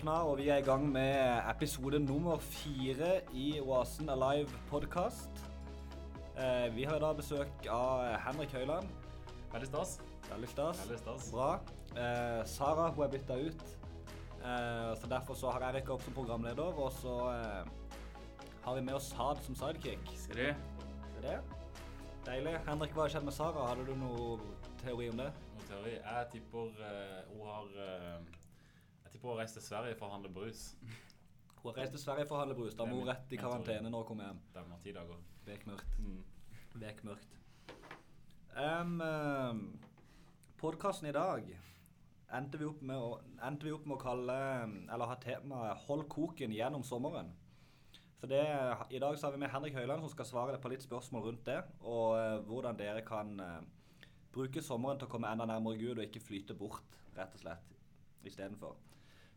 Åpna, og vi er i gang med episode nummer fire i Oasen Alive podkast. Eh, vi har i dag besøk av Henrik Høiland. Veldig stas. Veldig stas. Veldig stas. Bra. Eh, Sara hun er bytta ut, eh, så derfor så har jeg rykka opp som programleder. Og så eh, har vi med oss Sad som sidekick. Ser du? Er det? Deilig. Henrik, hva har skjedd med Sara? Hadde du noe teori om det? Noen teori. Jeg tipper eh, hun har eh, å reise reist til Sverige for å handle brus. Hun har reist til Sverige for å handle brus. Da må hun rett i karantene når hun kommer hjem. Det er ti dager. Bekmørkt. Mm. Bekmørkt. Um, um, Podkasten i dag endte vi, opp med å, vi opp med å kalle Eller ha temaet 'Hold koken gjennom sommeren'. For det, I dag så har vi med Henrik Høiland som skal svare på litt spørsmål rundt det. Og uh, hvordan dere kan uh, bruke sommeren til å komme enda nærmere Gud og ikke flyte bort, rett og slett, istedenfor.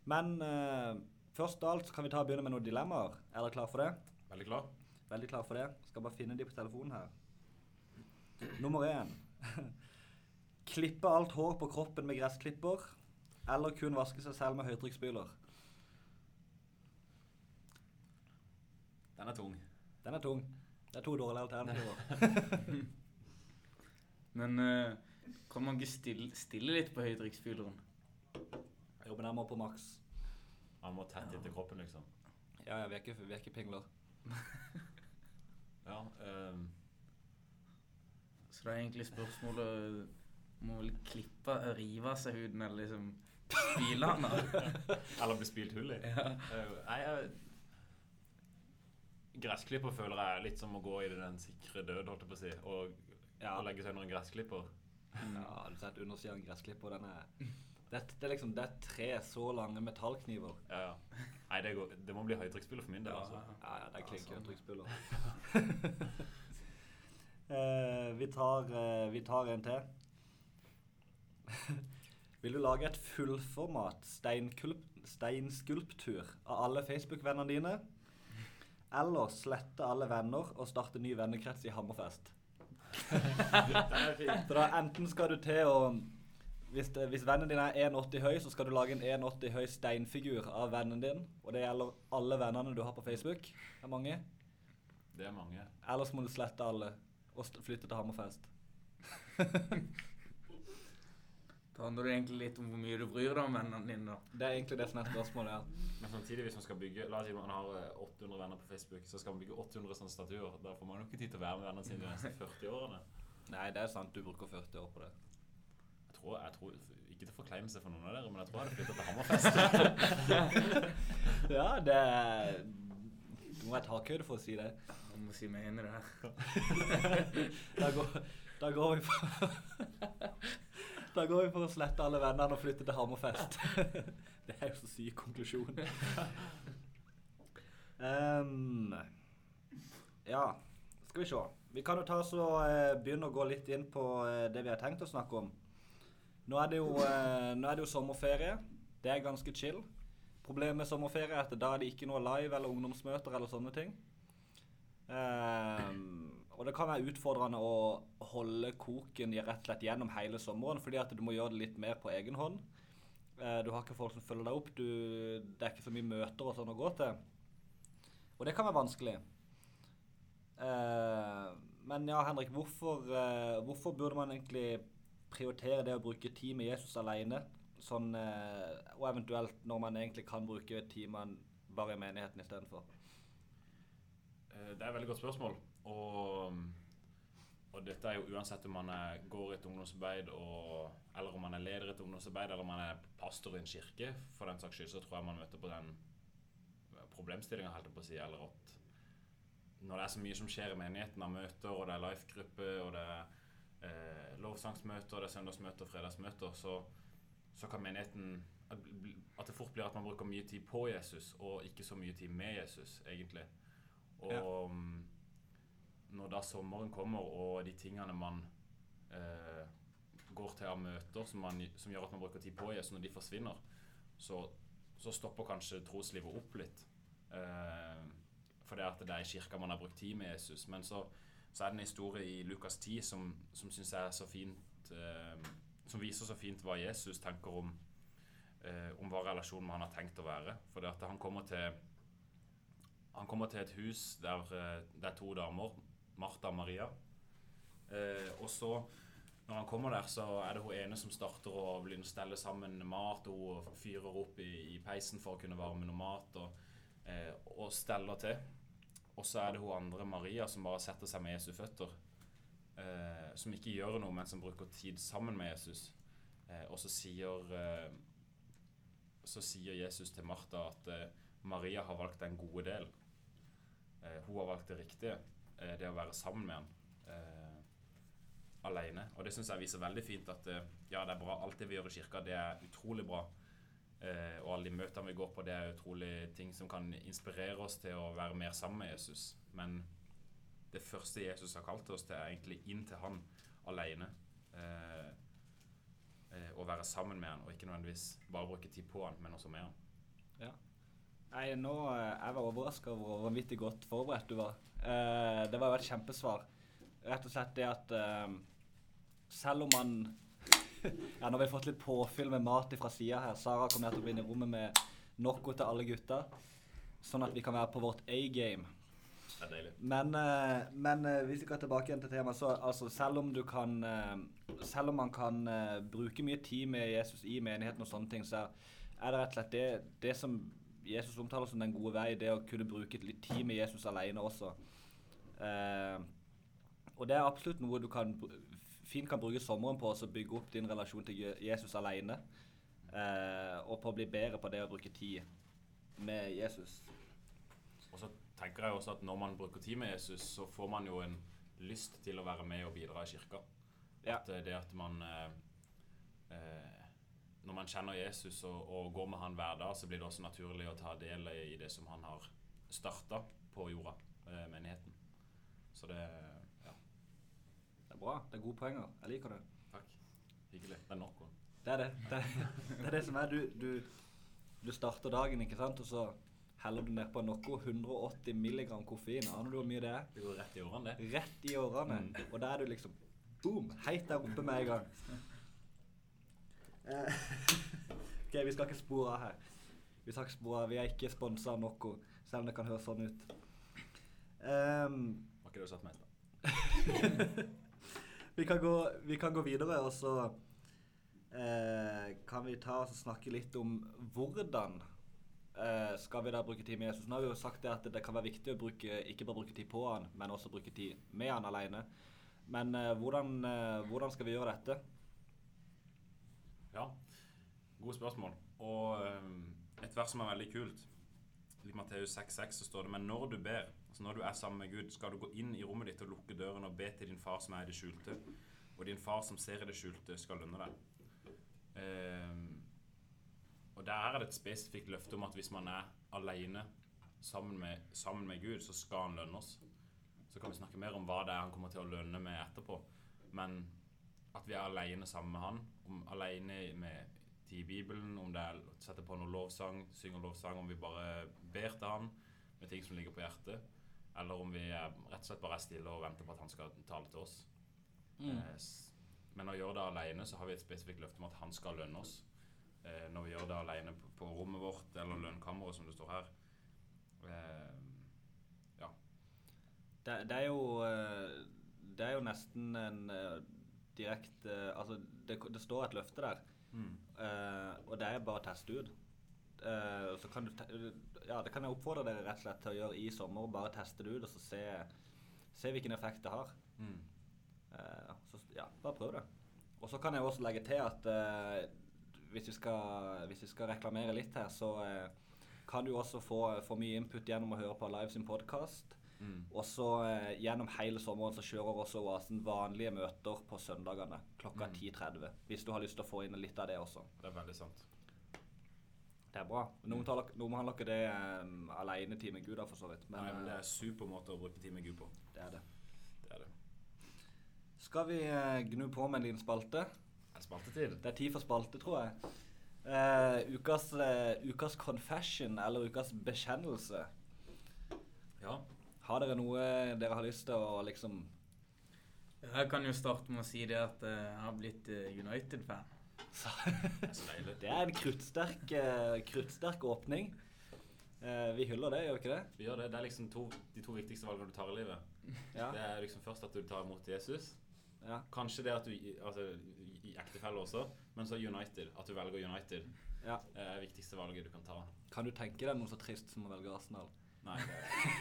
Men uh, først av alt så kan vi ta og begynne med noen dilemmaer. Er dere klar for det? Veldig klar? Veldig klar for det. Skal bare finne de på telefonen her. Nummer én. Klippe alt hår på kroppen med gressklipper, eller kun vaske seg selv med høytrykksspyler. Den er tung. Den er tung. Det er to dårlige alternativer. Men uh, kan man ikke stille, stille litt på høytrykksspyleren? Jeg må på maks. Han må tett inntil kroppen, liksom. Ja, ja, vi er ikke, vi er ikke pingler. Ja. um. Så det er egentlig spørsmålet Må vel klippe, og rive av seg huden, eller liksom spyle den av? eller bli spilt hull i. Ja. Eh, Nei, jeg Gressklipper føler jeg er litt som å gå i den sikre død, holdt jeg på å si. Og, Ja. og legge seg under en gressklipper. Ja, har du sett undersida av en gressklipper? Den er det, er- det er liksom det er tre så lange metallkniver. Ja, ja. Nei, det, går, det må bli høytrykksspiller for min del, altså. Ja, ja, det er klink høytrykksspyler. Eh, vi, tar, eh, vi tar en til. Vil du lage et fullformat steinskulptur av alle Facebook-vennene dine? Eller slette alle venner og starte ny vennekrets i Hammerfest? Så da enten skal du til å hvis, det, hvis vennen din er 1,80 høy, så skal du lage en 1,80 høy steinfigur av vennen din. Og det gjelder alle vennene du har på Facebook. Det er mange. Det er mange. Ellers må du slette alle og flytte til Hammerfest. Da handler det egentlig litt om hvor mye du bryr deg om vennene dine. Det er egentlig det som er spørsmålet. Ja. Men samtidig, hvis man skal bygge La oss si man har eh, 800 venner på Facebook, så skal man bygge 800 sånne statuer. Da får man jo ikke tid til å være med vennene sine de neste 40 årene. Nei, det er sant. Du bruker 40 år på det. Tror, jeg tror Ikke til forkleinelse for noen av dere, men jeg tror jeg hadde flytta til Hammerfest. Ja, det Du må være takhøyde for å si det. Jeg må si meg inn i det her. Da går, da går vi for Da går vi for å slette alle vennene og flytte til Hammerfest. Det er jo så syk konklusjon. um, ja, skal vi se. Vi kan jo ta oss og eh, begynne å gå litt inn på eh, det vi har tenkt å snakke om. Nå er jo, eh, nå er det jo sommerferie. Det er ganske chill. Problemet med sommerferie er at da er det ikke noe live eller ungdomsmøter eller sånne ting. Ehm, og det kan være utfordrende å holde koken rett og slett gjennom hele sommeren, fordi at du må gjøre det litt mer på egen hånd. Eh, du har ikke folk som følger deg opp, du, det er ikke så mye møter og sånn å gå til. Og det kan være vanskelig. Eh, men ja, Henrik, hvorfor, eh, hvorfor burde man egentlig prioritere det å bruke tid med Jesus alene? Sånn, eh, og eventuelt når man egentlig kan bruke timene bare i menigheten istedenfor? Eh, Det er et veldig godt spørsmål. Og, og dette er jo uansett om man er, går i et ungdomsarbeid, og, eller om man er leder i et ungdomsarbeid, eller om man er pastor i en kirke, for den saks skyld, så tror jeg man møter på den problemstillinga, holdt jeg på å si, eller at når det er så mye som skjer i menigheten av møter, og det er life-gruppe, og det er lovsangsmøter, det er søndagsmøter, fredagsmøter, så, så kan menigheten at, det fort blir at man bruker mye tid på Jesus, og ikke så mye tid med Jesus, egentlig. Og ja. når da sommeren kommer, og de tingene man eh, går til av møter som, man, som gjør at man bruker tid på Jesus, når de forsvinner, så, så stopper kanskje troslivet opp litt. Eh, for det er at det er i kirka man har brukt tid med Jesus. Men så, så er det en historie i Lukas 10 som, som syns jeg er så fint eh, Som viser så fint hva Jesus tenker om eh, om hva relasjonen med han har tenkt å være. For det at han kommer til han kommer til et hus der eh, det er to damer, Martha og Maria. Eh, og så, når han kommer der, så er det hun ene som starter å stelle sammen mat. Og hun fyrer opp i, i peisen for å kunne varme noe mat, og, eh, og steller til. Og så er det hun andre, Maria, som bare setter seg med Jesu føtter. Eh, som ikke gjør noe, men som bruker tid sammen med Jesus. Eh, og så sier, eh, så sier Jesus til Martha at eh, Maria har valgt den gode del. Eh, hun har valgt det riktige. eh, det å være sammen med han alene. Og det syns jeg viser veldig fint at ja, det er bra. Alt det vi gjør i kirka, det er utrolig bra. Eh, og alle de møtene vi går på, det er utrolig ting som kan inspirere oss til å være mer sammen med Jesus. Men det første Jesus har kalt oss til, er egentlig inn til han alene. Eh, eh, å være sammen med han, og ikke nødvendigvis bare bruke tid på han, men også med han. Ja. Nei, nå Jeg var overraska over hvor vanvittig godt forberedt du var. Eh, det var jo et kjempesvar. Rett og slett det at eh, selv om man Ja, nå har vi fått litt påfyll med mat fra sida her. Sara kom nettopp inn i rommet med noe til alle gutta. Sånn at vi kan være på vårt A-game. Men, eh, men eh, hvis vi går tilbake igjen til temaet, så altså, selv om du kan eh, Selv om man kan bruke mye tid med Jesus i menigheten og sånne ting, så er det rett og slett det, det som Jesus omtaler som den gode vei, det å kunne bruke litt tid med Jesus alene også. Eh, og det er absolutt noe du kan, fint kan bruke sommeren på, å bygge opp din relasjon til Jesus alene. Eh, og på å bli bedre på det å bruke tid med Jesus. Og så tenker jeg også at når man bruker tid med Jesus, så får man jo en lyst til å være med og bidra i kirka. Ja. At eh, det at man eh, eh, Når man kjenner Jesus og, og går med han hver dag, så blir det også naturlig å ta del i det som han har starta på jorda, eh, menigheten. Så det bra. Det er gode poenger. Jeg liker det. takk. Hyggelig. Det er nok. òg. Det er det. Det, det er det som er du, du, du starter dagen, ikke sant, og så heller du nedpå noe 180 milligram koffein. Aner du hvor mye det er? Det går rett i årene, det. Rett i årene. Mm. Og da er du liksom boom, heit der oppe med en gang. Eh, ok, vi skal ikke spore av her. Vi skal ikke spore av. Vi er ikke sponsa av Noco, selv om det kan høres sånn ut. Um, Var ikke det du satt meg i stad? vi, kan gå, vi kan gå videre, og så eh, kan vi ta og snakke litt om hvordan eh, skal vi da bruke tid med Jesus. Nå har vi jo sagt det at det kan være viktig å bruke, ikke bare bruke tid på han, men også bruke tid med han alene. Men eh, hvordan, eh, hvordan skal vi gjøre dette? Ja, gode spørsmål. Og øhm, et vers som er veldig kult, i Matteus 6,6 så står det Men når du ber, altså når du er sammen med Gud, skal du gå inn i rommet ditt og lukke døren og be til din far som er i det skjulte. Og din far som ser i det skjulte, skal lønne deg. Eh, og der er det et spesifikt løfte om at hvis man er alene sammen med, sammen med Gud, så skal han lønne oss. Så kan vi snakke mer om hva det er han kommer til å lønne med etterpå. Men at vi er alene sammen med han, om alene med i Bibelen, om det er å sette på noe lovsang, synge lovsang, om vi bare ber til han med ting som ligger på hjertet, eller om vi rett og slett bare er stille og venter på at han skal tale til oss. Mm. s- men å gjøre det alene, så har vi et spesifikt løfte om at han skal lønne oss. Eh, når vi gjør det alene på, rommet vårt, eller lønnkammeret, som det står her. Eh, ja. Det, det er jo eh, Det er jo nesten en eh, direkte Altså, det, det står et løfte der. Mm. Eh, og det er bare å teste ut. Og så kan du ja, det kan jeg oppfordre dere rett og slett til å gjøre i sommer. Bare teste det ut og så se, se hvilken effekt det har. Mm. Uh, så ja, bare prøv det. Og så kan jeg også legge til at uh, hvis, vi skal, hvis vi skal reklamere litt her, så kan du også få, få mye input gjennom å høre på Live sin podkast. Mm. Og så gjennom hele sommeren så kjører også Oasen vanlige møter på søndagene klokka Mm. 10.30. Hvis du har lyst til å få inn litt av det også. Det er veldig sant. Det er bra. Noen, taler, noen handler ikke det um, alenetid med Gud, da, for så vidt. Men, Nei, men det eh, er super måte å bruke tid med Gud på. det er det. Det er det. Skal vi uh, gnu på med en liten spalte? Er det spaltetid? Det er tid for spalte, tror jeg. Uh, ukas, uh, ukas confession, eller ukas bekjennelse. Ja. Har dere noe dere har lyst til å liksom Jeg kan jo starte med å si det at jeg har blitt United-fan. Så Det er en kruttsterk, eh, kruttsterk åpning. Eh, vi hyller det, gjør vi ikke det? Vi gjør det. Det er liksom to, de to viktigste valgene du tar i livet. Ja. Det er liksom først at du tar imot Jesus. ja. Kanskje det at du Altså i ektefelle også, men så United. At du velger United. ja. Det er det viktigste valget du kan ta. Kan du tenke deg noe så trist som å velge Arsenal? Nei,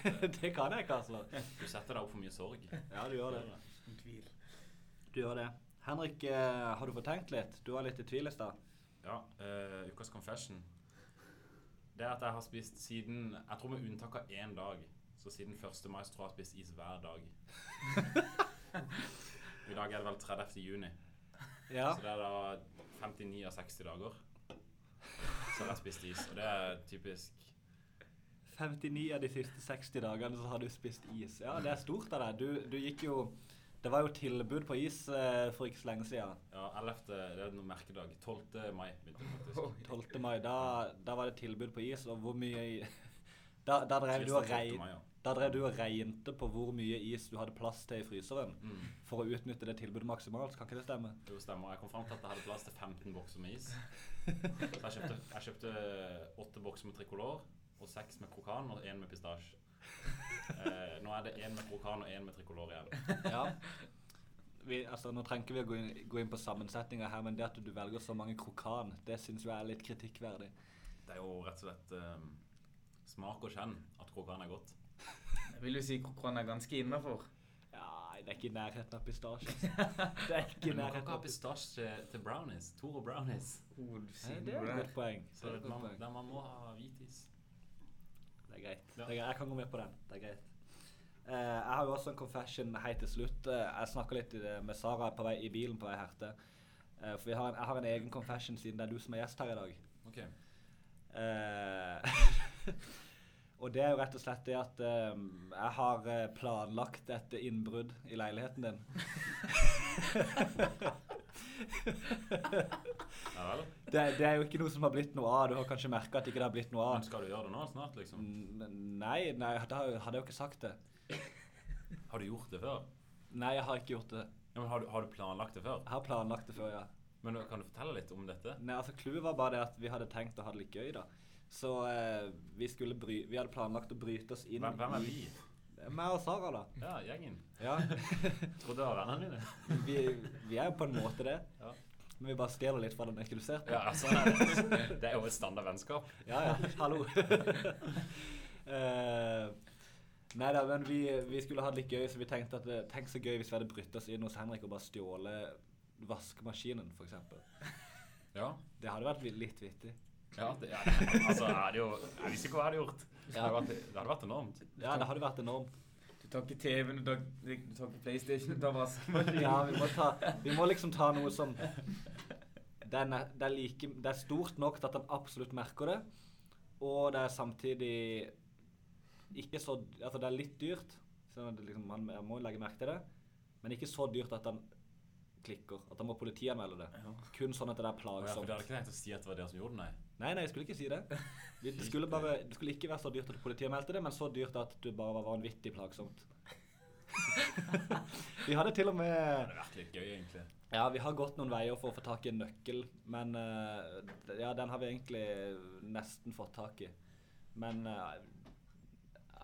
det, det kan jeg ikke, altså. du setter deg opp for mye sorg. Ja, du gjør det. Uten tvil. Du gjør det. Henrik, eh, har du fått tenkt litt? Du var litt i tvil i stad. Ja, Uh, ukas confession. Det at jeg har spist siden Jeg tror med unntak av én dag. Så siden 1. mai så tror jeg jeg har spist is hver dag. I dag er det vel 30. juni. Ja. Så det er da 59 av 60 dager. Så har jeg spist is. Og det er typisk 59 av de siste 60 dagene så har du spist is. Ja, det er stort av deg. Du, du gikk jo Det var jo tilbud på is eh, for ikke så lenge siden. Ja, 11. Det er noen merkedag. 12. mai begynte faktisk. 12. mai. Da, da var det tilbud på is, og hvor mye Da, da drev du og Tirsdag 12. rei- mai, ja. Da drev du og regnte på hvor mye is du hadde plass til i fryseren Mm. for å utnytte det tilbudet maksimalt. Kan ikke det stemme? Jo, stemmer. Jeg kom fram til at jeg hadde plass til 15 bokser med is. Så jeg kjøpte, jeg kjøpte 8 bokser med tricolor og 6 med krokan og 1 med pistasje. Eh, nå er det én med krokan og én med trikolor igjen. Ja. Vi, altså, nå trenger ikke vi å gå inn, gå inn på sammensetninga her, men det at du velger så mange krokan, det syns jeg er litt kritikkverdig. Det er jo rett og slett eh, smak og kjenn at krokan er godt. Jeg vil jo si krokan er ganske innafor. Ja, det er ikke i nærheten av pistasje. altså. Det er ikke i nærheten ikke ha av pistasje. til, brownies. Toro brownies. Oh, det er et godt poeng. Så Det er et godt man, poeng. der man må ha hvitis. Det er greit. Ja. Det er greit. Jeg kan gå med på den. Det er greit. Uh, jeg har jo også en confession helt til slutt. Uh, jeg snakka litt med Sara på vei i bilen på vei her til. Uh, for vi har en, jeg har en egen confession siden det er du som er gjest her i dag. Ok. Eh, og det er jo rett og slett det at eh, jeg har eh, planlagt et innbrudd i leiligheten din. Ja vel. Det, det er jo ikke noe som har blitt noe av. Du har kanskje merka at ikke det har blitt noe Men skal du gjøre det nå snart, liksom? Nei, nei, da hadde jeg jo ikke sagt det. Har du gjort det før? Nei, jeg har ikke gjort det. Ja, men har du, har du planlagt det før? Jeg har planlagt det før, ja. Men kan du fortelle litt om dette? Nei, altså Clouet var bare det at vi hadde tenkt å ha det litt gøy, da. Så eh, vi skulle bry vi hadde planlagt å bryte oss inn Hvem, hvem er vi? Det er Meg og Sara, da. Ja, gjengen. Ja. Trodde det var vennene dine. vi, vi er jo på en måte det. Ja. Men vi bare stjeler litt fra den på. Ja, sånn er det. Det er jo et standard vennskap. Ja, ja. Hallo. uh, nei da, men vi, vi skulle ha det litt gøy, så vi tenkte at det- tenk så gøy hvis vi hadde brutt oss inn hos Henrik og bare stjålet vaskemaskinen, f.eks. Ja. Det hadde vært litt vittig. ja, det, ja altså, jeg hadde jo Jeg visste ikke hva jeg hadde gjort. Det hadde vært, det hadde vært enormt. Ja, det hadde vært enormt. Du tar ikke TV-en, du du tar ikke PlayStation, du tar vaskemaskinen. Ja, vi må, ta, vi må liksom ta noe som det er, det, er like, det er stort nok til at han absolutt merker det, og det er samtidig ikke så Altså, det er litt dyrt, så det liksom, man må legge merke til det, men ikke så dyrt at han klikker. At han må politianmelde det. Ja. Kun sånn at det er Ja, for plagsomt. Du hadde ikke tenkt å si at det var det som gjorde det, nei? Nei, nei, jeg skulle ikke si det. Det skulle, bare, det skulle ikke være så dyrt at politiet meldte det, men så dyrt at det bare var vanvittig plagsomt. vi hadde til og med Det hadde vært litt gøy, egentlig. Ja, vi har gått noen veier for å få tak i en nøkkel, men eh, ja, den har vi egentlig nesten fått tak i. Men eh,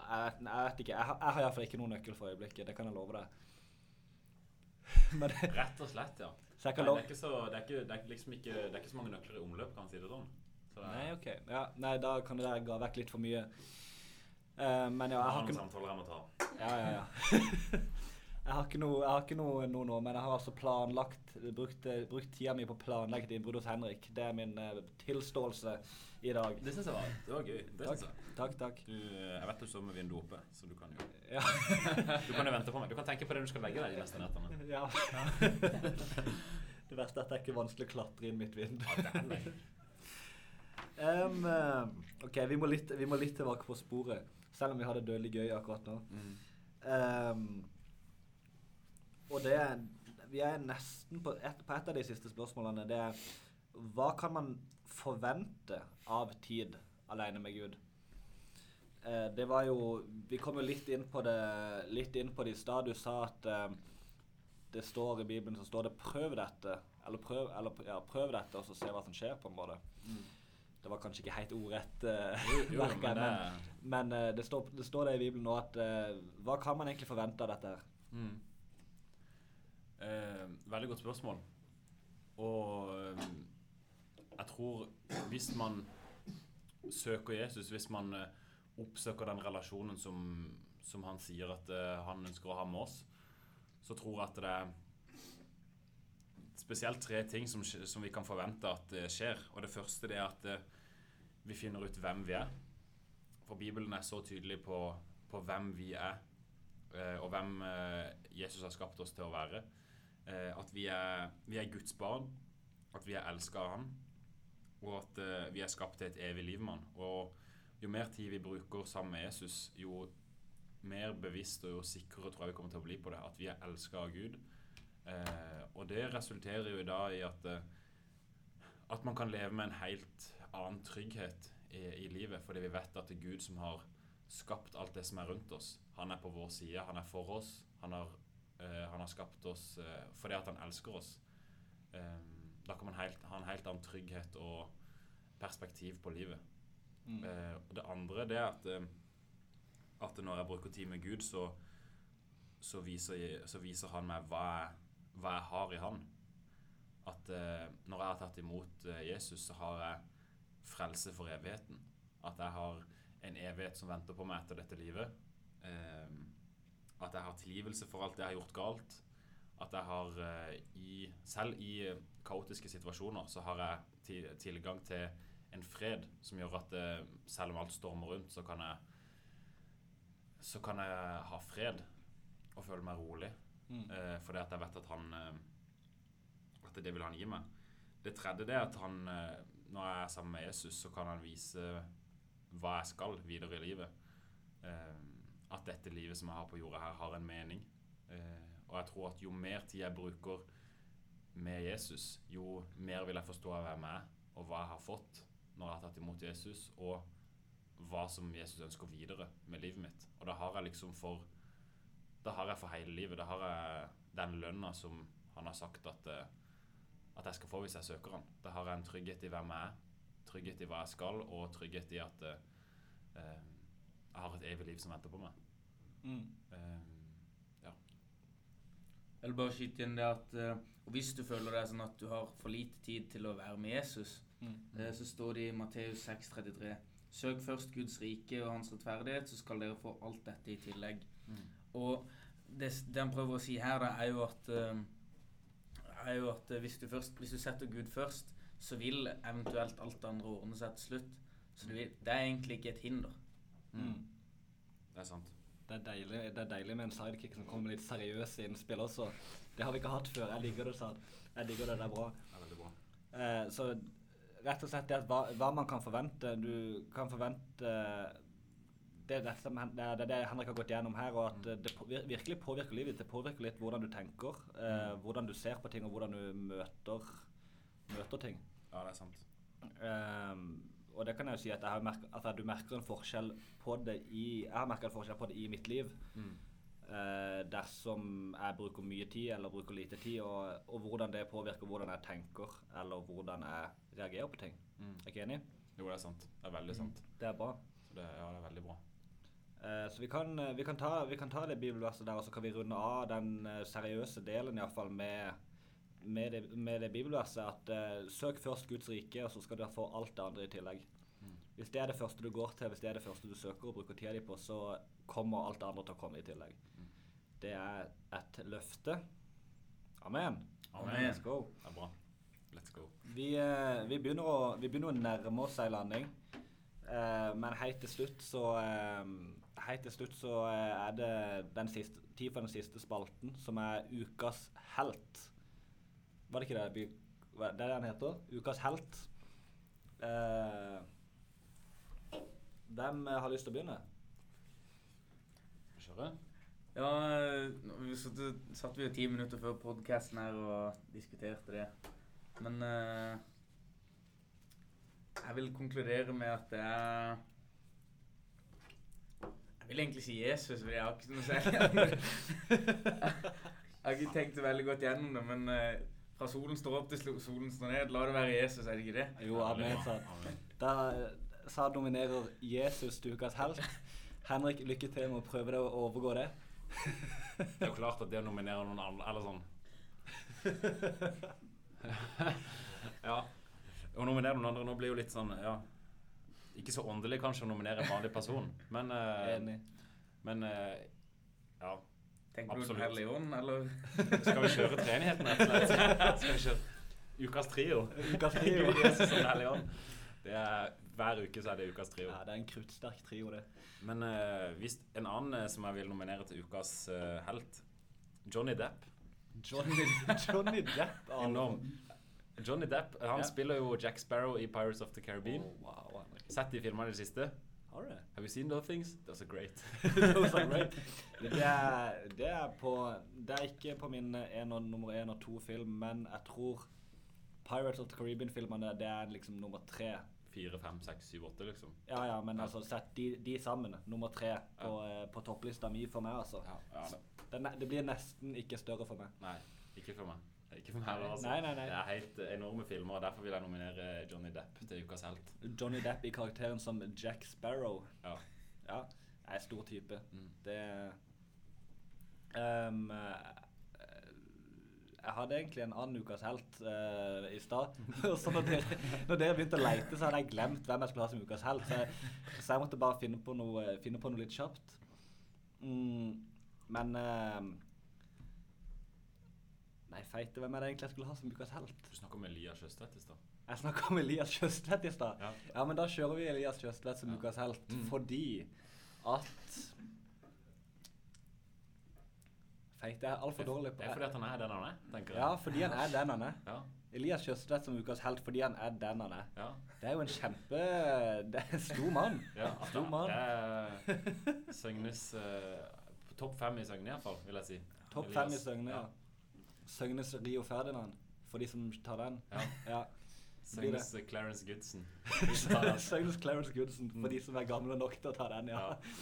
jeg, jeg vet ikke. Jeg, har- jeg har iallfall ikke noen nøkkel for øyeblikket, det kan jeg love deg. Men Rett og slett, ja. Nei, det, er så, det, er ikke, det, er liksom ikke, det er ikke så mange nøkler i omløp, kan man si det sånn. Så Nei, OK. Ja, nei, da kan det der ga vekk litt for mye. Uh, men ja, jeg har ikke samtaler jeg må ta. Ja, ja, ja. jeg har ikke noe, jeg har ikke noe, noe nå, men jeg har altså planlagt brukt, eh, brukt tida mi på å planlegge et innbrudd hos Henrik. Det er min uh, tilståelse i dag. Det syns jeg var, det var gøy. Det Takk, jeg. takk. takk. Du, jeg vet du står med vinduet oppe, så du kan jo Ja. Du kan jo vente på meg. Du kan tenke på det du skal legge deg de neste nettene. ja. det verste er at det er ikke vanskelig å klatre inn mitt vindu. Ja, det er eh, ok, vi må, litt, vi må litt tilbake på sporet, selv om vi har det dødelig gøy akkurat nå. Mm. Um, og det er Vi er nesten på et, på et av de siste spørsmålene. Det er Hva kan man forvente av tid alene med Gud? Uh, det var jo Vi kom jo litt inn på det Litt inn på det i stad. Du sa at uh, det står i Bibelen så står det 'prøv dette'. eller, prøv, eller ja, prøv dette, og så se hva som skjer, på en måte. Det var kanskje ikke helt ordrett uh, Jo, jo, men men, det men eh, det, står, det står det i Bibelen nå at uh, Hva kan man egentlig forvente av dette? Mm. Veldig godt spørsmål. Og jeg tror hvis man søker Jesus, hvis man oppsøker den relasjonen som, som han sier at han ønsker å ha med oss, så tror jeg at det er spesielt tre ting som, som vi kan forvente at skjer. Og det første det er at vi finner ut hvem vi er. For Bibelen er så tydelig på, på hvem vi er, eh, og hvem eh, Jesus har skapt oss til å være. Eh, at vi er, vi er Guds barn, at vi er elska av Han, og at vi er skapt til et evig liv med Han. Og jo mer tid vi bruker sammen med Jesus, jo mer bevisst og jo sikrere tror jeg vi kommer til å bli på det. At vi er elska av Gud. Og det resulterer jo i dag i at at man kan leve med en helt annen trygghet i, i livet, fordi vi vet at det er Gud som har skapt alt det som er rundt oss. Han er på vår side, han er for oss. Han har, uh, han har skapt oss uh, fordi at han elsker oss. Um, da kan man helt, ha en helt annen trygghet og perspektiv på livet. Mm. Uh, og det andre det er at, at når jeg bruker tid med Gud, så, så, viser, jeg, så viser han meg hva jeg, hva jeg har i han. At når jeg har tatt imot Jesus, så har jeg frelse for evigheten. At jeg har en evighet som venter på meg etter dette livet. Eh, at jeg har tilgivelse for alt det jeg har gjort galt. At jeg har eh, i, Selv i eh, kaotiske situasjoner så har jeg tilgang til en fred som gjør at eh, selv om alt stormer rundt, så kan jeg så kan jeg ha fred og føle meg rolig. Mm. Eh, fordi at jeg vet at han At det vil han gi meg. Det tredje det er at han når jeg er sammen med Jesus, så kan han vise hva jeg skal videre i livet. Eh, at dette livet som jeg har på jorda her, har en mening. Eh, og jeg tror at jo mer tid jeg bruker med Jesus, jo mer vil jeg forstå hvem jeg er, og hva jeg har fått når jeg har tatt imot Jesus, og hva som Jesus ønsker videre med livet mitt. Og da har jeg liksom for Da har jeg for hele livet. Da har jeg den lønna som han har sagt at, eh, at jeg skal få hvis jeg søker han. Da har jeg en trygghet i hvem jeg er, trygghet i hva jeg skal, og trygghet i at eh, eh, jeg har et evig liv som venter på meg. Mm. Eh, Jeg vil bare skyte inn det at og hvis du føler det er sånn at du har for lite tid til å være med Jesus, Mm. så står det i Matteus 6,33 Søk først Guds rike og hans rettferdighet, så skal dere få alt dette i tillegg. mm. Og det, det han prøver å si her, da, er jo at, eh, er jo at eh, hvis, du først, hvis du setter Gud først, så vil eventuelt alt det andre ordne seg til slutt. Så det, vil, det er egentlig ikke et hinder. Mm. Det er sant. Det er, deilig, det er deilig med en sidekick som kommer med litt seriøse innspill også. Det har vi ikke hatt før. Jeg liker det, sa. Jeg digger det, det er bra. Det er veldig bra. Eh, så rett og slett det at hva, hva man kan forvente Du kan forvente det er, som det er det Henrik har gått gjennom her, og at det virkelig påvirker livet ditt. Det påvirker litt hvordan du tenker, eh, hvordan du ser på ting, og hvordan du møter, møter ting. Ja, det er sant. Um, og det kan jeg jo si at, jeg har merket, at du merker en forskjell på det i Jeg har merka en forskjell på det i mitt liv. Mm. Uh, dersom jeg bruker mye tid eller bruker lite tid, og, og hvordan det påvirker hvordan jeg tenker eller hvordan jeg reagerer på ting. Mm. Er ikke enig? Jo, det er sant. Det er veldig sant. Det er bra. Så det, ja, det er veldig bra. Eh, så vi kan, eh, vi, kan ta, vi kan ta det bibelverset der, og så kan vi runde av den eh, seriøse delen i hvert fall med, med, det, med det bibelverset at uh, søk først Guds rike, og så skal du få alt det andre i tillegg. Mm. Hvis det er det første du går til, hvis det er det første du søker og bruker tida di på, så kommer alt det andre til å komme i tillegg. Mm. Det er et løfte. Amen. Amen. Let's go. Det er bra. Let's go. Vi, vi, begynner å, vi begynner å nærme oss ei landing. Eh, men helt til slutt så uh, Helt til slutt så eh, er det den siste, tid for den siste spalten, som er Ukas helt. Var det ikke det? vi- hva- Det er det den heter? Ukas helt. Uh, hvem har lyst til å begynne? Kjøre? Ja, vi satt, satt vi jo ti minutter før podkasten her og diskuterte det. Men eh, jeg vil konkludere med at det er Jeg vil egentlig si Jesus, for jeg har ikke noe selv. Jeg har ikke tenkt det veldig godt gjennom det, men eh, Fra solen står opp til solen står ned. La det være Jesus, er det ikke det? Jo, amen. Da sa nominerer Jesus dukas ukas helt. Henrik, lykke til med å prøve deg å overgå det. Det er jo klart at det å nominere noen andre Eller sånn Ja. Å nominere noen andre nå blir jo litt sånn Ja. Ikke så åndelig kanskje å nominere en vanlig person, men uh, Enig. Men uh, ja. Tenker du Absolutt. Den hellige ånd, eller? Skal vi kjøre treenigheten, rett? Skal vi kjøre ukas trio? Ukas trio. Jesus og er, hver uke så er det ukas trio. Ja, det er en kruttsterk trio, det. Men uh, hvis en annen som jeg vil nominere til ukas uh, helt Johnny Depp. Johnny, Johnny Depp. altså. Enorm. Johnny Depp han yeah. spiller jo Jack Sparrow i Pirates of the Caribbean. Oh, wow, Sett de filmene i det siste. Har du? Have you seen those things? Those are great. Those are great. Det er, det er på Det er ikke på min en og, nummer én og to film, men jeg tror Pirates of the Caribbean-filmene det er liksom nummer tre. Fire, fem, seks, syv, åtte, liksom. Ja, ja, men altså sett de, de sammen. Nummer tre på, ja. på topplista mi for meg, altså. Ja, ja, det. Det, det blir nesten ikke større for meg. Nei, ikke for meg. Ikke for meg altså. Nei, nei, nei. Det er helt enorme filmer, og derfor vil jeg nominere Johnny Depp til ukas helt. Johnny Depp i karakteren som Jack Sparrow. Ja. Ja, er stor type. Mm. Det eh, Jeg hadde egentlig en annen ukas helt uh, i stad. Så når dere, når dere begynte å leite, så hadde jeg glemt hvem jeg skulle ha som ukas helt. Så jeg, så jeg måtte bare finne på noe, finne på noe litt kjapt. Mm, men ehm, Feite, hvem er det egentlig jeg skulle ha som ukas helt? Du snakker om Elias Sjøstvedt i stad. Jeg snakker om Elias Sjøstvedt i stad. Ja. Ja, men da kjører vi Elias Sjøstvedt som Ja. ukas helt, Mm. fordi at Feit, jeg er altfor dårlig på Det er fordi han er den han er, tenker jeg. Ja, fordi han er den han er. Ja, Elias Kjøstvedt som ukas helt fordi han er den han er. ja. Det er jo en kjempe Det er en stor mann. ja Stor mann. Det er Søgnes uh, Topp fem i Søgne, iallfall, vil jeg si. Topp fem i Søgne, ja. Søgnes Rio Ferdinand, for de som tar den. Ja. Ja. Søgnes Clarence Goodson. Søgnes Clarence Goodson, for de som er gamle nok til å ta den, ja. Ja.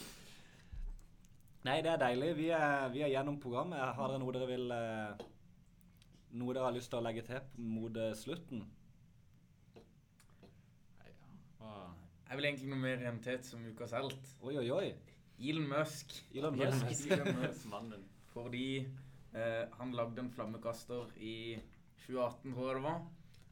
Nei, det er deilig. Vi er, vi er gjennom programmet. Har dere noe dere vil eh, Noe dere har lyst til å legge til mot eh, slutten? Nei, ja. Hva- Jeg vil egentlig noe mer til som ukas helt. Oi, oi, oi. Elon Musk. Elon Elon Musk. Musk. Elon Musk. Mannen. Fordi eh, han lagde en flammekaster i 2018, tror jeg det var.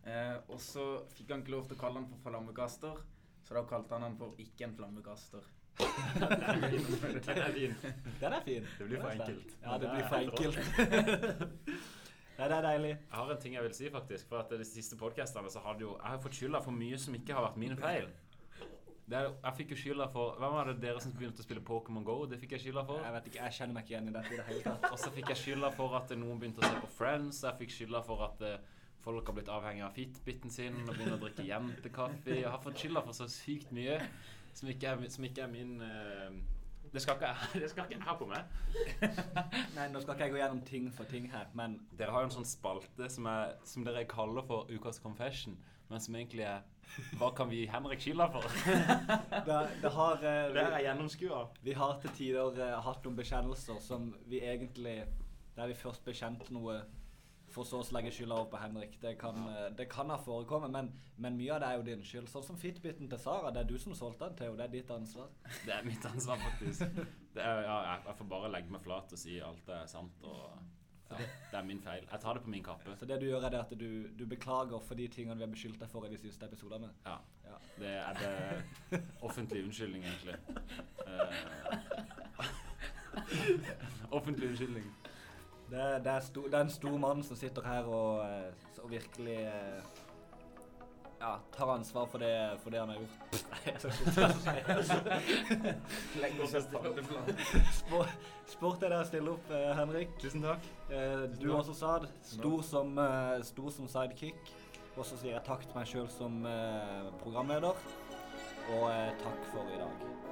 Eh, og så fikk han ikke lov til å kalle han for flammekaster, så da kalte han han for ikke en flammekaster. Den er fin. Den er fin. Det blir for enkelt. Ja, det blir for enkelt. Nei, det er deilig. Jeg har en ting jeg vil si, faktisk. For at de siste podkastene så har det jo Jeg har fått skylda for mye som ikke har vært mine feil. Er, jeg fikk jo skylda for Hvem var det dere som begynte å spille Pokémon GO? Det fikk jeg skylda for. Jeg vet ikke, jeg kjenner meg ikke igjen i dette i det hele tatt. Og så fikk jeg skylda for at noen begynte å se på Friends. Jeg fikk skylda for at eh, folk har blitt avhengig av Fitbiten sin og begynner å drikke jentekaffe. Jeg har fått skylda for så sykt mye som ikke er, som ikke er min uh, det skal ikke jeg ha på meg. Nei, nå skal ikke jeg gå gjennom ting for ting her, men Dere har jo en sånn spalte som, er, som dere kaller for Ukas confession, men som egentlig er Hva kan vi gi Henrik skylda for? det, det har eh, Det er gjennomskua. Vi har til tider eh, hatt noen bekjennelser som vi egentlig Der vi først bekjente noe, for så å legge skylda over på Henrik. Det kan, eh, det kan ha forekommet, men, men mye av det er jo din skyld. Sånn som Fitbiten til Sara. Det er du som solgte den til henne. Det er ditt ansvar. Det er mitt ansvar, faktisk. Det er, ja, jeg, jeg får bare legge meg flat og si alt er sant. Og, ja, det er min feil. Jeg tar det på min kappe. Så det du gjør, er det at du, du beklager for de tingene vi har beskyldt deg for i de siste episodene. Ja. Ja. Det er det offentlig unnskyldning, egentlig. Uh, offentlig unnskyldning. Det, det, er sto, det er en stor mann som sitter her og, eh, og virkelig eh, ja, tar ansvar for det, for det han har gjort. Sport er det å stille opp, eh, Henrik. Tusen takk. Eh, du takk. også sa det. Stor som, eh, stor som sidekick. Og så sier jeg takk til meg sjøl som programleder. Og takk for i dag.